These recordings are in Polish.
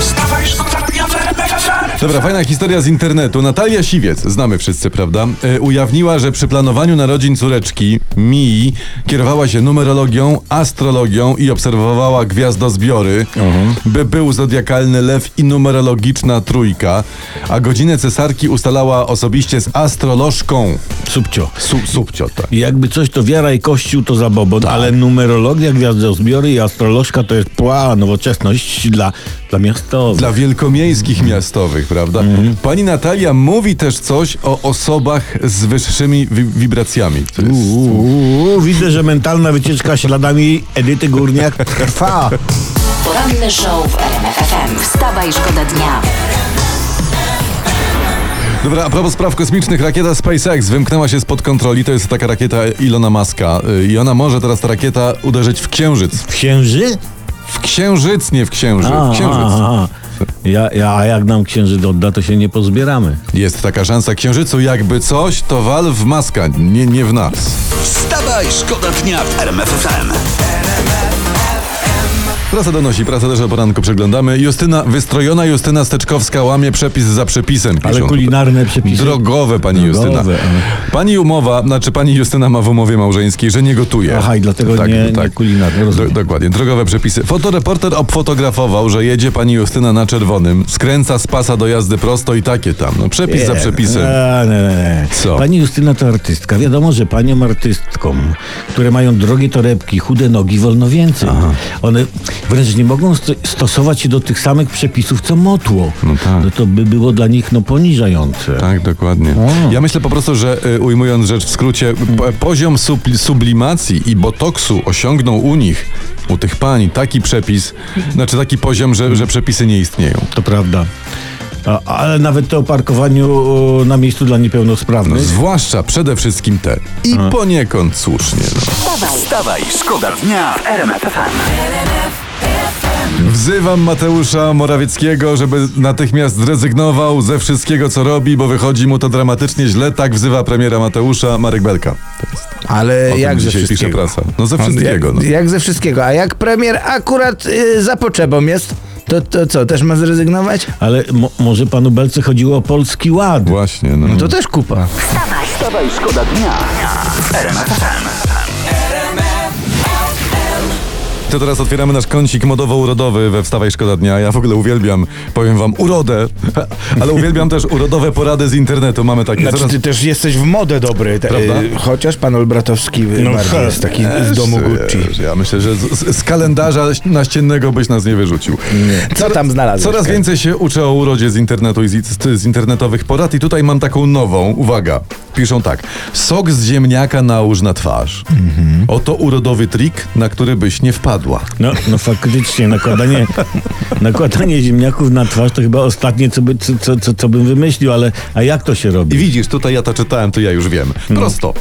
Wstawaj, szkoda dnia w RMF FM. Dobra, fajna historia z internetu. Natalia Siwiec, znamy wszyscy, prawda? E, ujawniła, że przy planowaniu narodzin córeczki, Mii, kierowała się numerologią, astrologią i obserwowała gwiazdozbiory, by był zodiakalny lew i numerologiczna trójka, a godzinę cesarki ustalała osobiście z astrolożką. Subcio. Su, subcio, tak. I Jakby coś to wiara i kościół to zabobon, ale numerologia, gwiazdozbiory i astrolożka to jest pła, nowoczesność dla, dla miastowych. Dla wielkomiejskich miastowych, prawda? Pani Natalia mówi też coś o osobach z wyższymi wi- wibracjami. To jest... Uuu, widzę, że mentalna wycieczka śladami Edyty Górniak trwa. Poranny show w RMF FM. Wstawaj, szkoda dnia. Dobra, a propos spraw kosmicznych, rakieta SpaceX wymknęła się spod kontroli. To jest taka rakieta Ilona Maska y, i ona może teraz ta rakieta uderzyć w księżyc. Księży? W księżyc, nie w księżyc. A, Księżyc. a, a. Ja, ja, a jak nam księżyc odda, to się nie pozbieramy. Jest taka szansa księżycu, jakby coś, to wal w maska, nie, nie w nas. Wstawaj, szkoda dnia w RMF FM. Prasa donosi, prasa też o poranku przeglądamy. Justyna, wystrojona Justyna Steczkowska łamie przepis za przepisem. Ale piszą. kulinarne przepisy. Drogowe, pani Drogowe, Justyna. ale- Pani umowa, znaczy pani Justyna ma w umowie małżeńskiej, że nie gotuje. Aha, i dlatego nie- nie kulinarne. Do, dokładnie, drogowe przepisy. Fotoreporter obfotografował, że jedzie pani Justyna na czerwonym, skręca z pasa do jazdy prosto i takie tam. No przepis za przepisem. A, nie, nie, nie. Co? Pani Justyna to artystka. Wiadomo, że paniom artystkom, które mają drogie torebki, chude nogi, wolno więcej. One wręcz nie mogą sto- stosować się do tych samych przepisów, co motło. No tak. No to by było dla nich no, poniżające. Tak, dokładnie. O. Ja myślę po prostu, że y, ujmując rzecz w skrócie, poziom subli- sublimacji i botoksu osiągnął u nich, u tych pań, taki przepis, znaczy taki poziom, że, że przepisy nie istnieją. To prawda. A, ale nawet to o parkowaniu na miejscu dla niepełnosprawnych. Zwłaszcza przede wszystkim te. I poniekąd słusznie. No. Wstawaj, Wstawaj, szkoda dnia w RMF FM. Wzywam Mateusza Morawieckiego, żeby natychmiast zrezygnował ze wszystkiego, co robi, bo wychodzi mu to dramatycznie źle. Tak wzywa premiera Mateusza Marek Belka. Ale o jak ze dzisiaj pisze wszystkiego? prasa. No ze wszystkiego. No. Jak, jak ze wszystkiego. A jak premier akurat y, za potrzebą jest, to, to co, też ma zrezygnować? Ale mo, może panu Belce chodziło o polski ład. Właśnie, no. To też kupa. wstawaj. Wstawaj, szkoda dnia. To teraz otwieramy nasz kącik modowo-urodowy we Wstawaj Szkoda Dnia. Ja w ogóle uwielbiam, powiem wam, urodę, ale uwielbiam też urodowe porady z internetu. Mamy takie. Znaczy, Zaraz- ty też jesteś w modę dobry. Te, Prawda? y, chociaż pan Olbratowski No, bardziej he. jest taki z domu Gucci. Ja myślę, że z, z- kalendarza naściennego byś nas nie wyrzucił. Co tam znalazłeś? Coraz więcej się uczę o urodzie z internetu i z, z, internetowych porad i tutaj mam taką nową, uwaga, piszą tak, sok z ziemniaka nałóż na twarz. Mhm. Oto urodowy trik, na który byś nie No, no faktycznie, nakładanie, nakładanie ziemniaków na twarz to chyba ostatnie, co, by, co, co, co, co bym wymyślił, ale a jak to się I robi? widzisz, tutaj ja to czytałem, to ja już wiem. No. Prosto.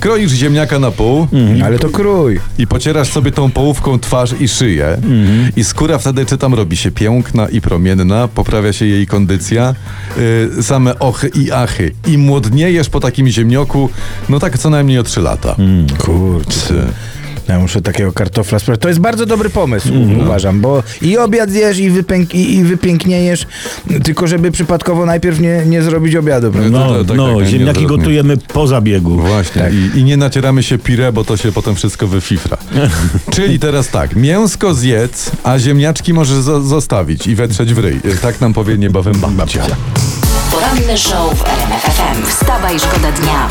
Kroisz ziemniaka na pół Ale to krój. i pocierasz sobie tą połówką twarz i szyję Mhm. i skóra wtedy, czytam, robi się piękna i promienna, poprawia się jej kondycja, yy, same ochy i achy. I młodniejesz po takim ziemnioku, no tak co najmniej o 3 lata. Mm. Kurczę. Ja muszę takiego kartofla sprawdzić. To jest bardzo dobry pomysł, uważam, bo i obiad zjesz, i, wypęk- i, i wypiękniejesz, tylko żeby przypadkowo najpierw nie, nie zrobić obiadu, prawda? No, tak, tak, no tak, ziemniaki nieodwrotnie. gotujemy po zabiegu. Właśnie. Tak. I, I nie nacieramy się pire, bo to się potem wszystko wyfifra. Czyli teraz tak, mięsko zjedz, a ziemniaczki możesz zo- zostawić i wetrzeć w ryj. Tak nam powie niebawem babcia. Poranny show w RMF FM. Wstawaj, szkoda dnia.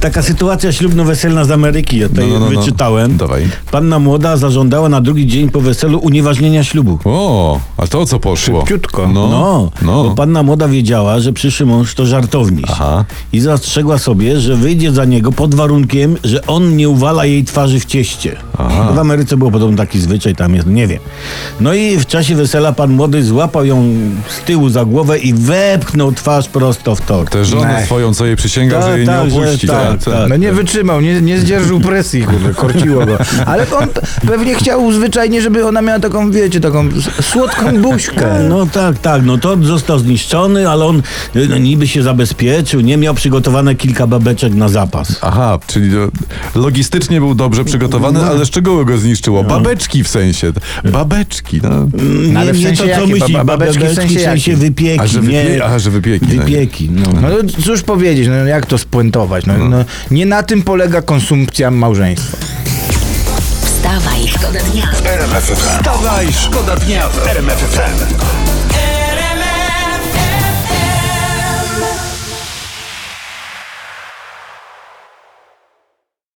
Taka sytuacja ślubno-weselna z Ameryki, ja tutaj No, no, no, no. wyczytałem. Dawaj. Panna młoda zażądała na drugi dzień po weselu unieważnienia ślubu. O, a to o co poszło? Szybciutko. No, No, no. bo panna młoda wiedziała, że przyszły mąż to żartowniś. Aha. I zastrzegła sobie, że wyjdzie za niego pod warunkiem, że on nie uwala jej twarzy w cieście. Aha. W Ameryce był podobno taki zwyczaj, tam jest, nie wiem. No i w czasie wesela pan młody złapał ją z tyłu za głowę i wepchnął twarz prosto w tor. Tę żonę swoją, co jej przysięgał, Tak, że jej tak, nie że, opuści. Puścić. tak, co? tak. No nie wytrzymał, nie, nie zdzierżył presji, kurde, korciło go. Ale on pewnie chciał zwyczajnie, żeby ona miała taką, wiecie, taką słodką buźkę. No tak, tak, no to został zniszczony, ale on no, niby się zabezpieczył, nie miał przygotowane kilka babeczek na zapas. Aha, czyli to logistycznie był dobrze przygotowany, No. ale z czego go zniszczyło? Babeczki w sensie. Babeczki, no. No, ale w nie, sensie nie to, co jakie? myśli, Ba- babeczki w sensie jakie? wypieki, A, że wypie- nie, a, że wypieki, no. Wypieki, no. No cóż powiedzieć, no jak to spuentować? No, no, nie na tym polega konsumpcja małżeństwa. Wstawaj, szkoda dnia. Wstawaj, szkoda dnia w RMF FM.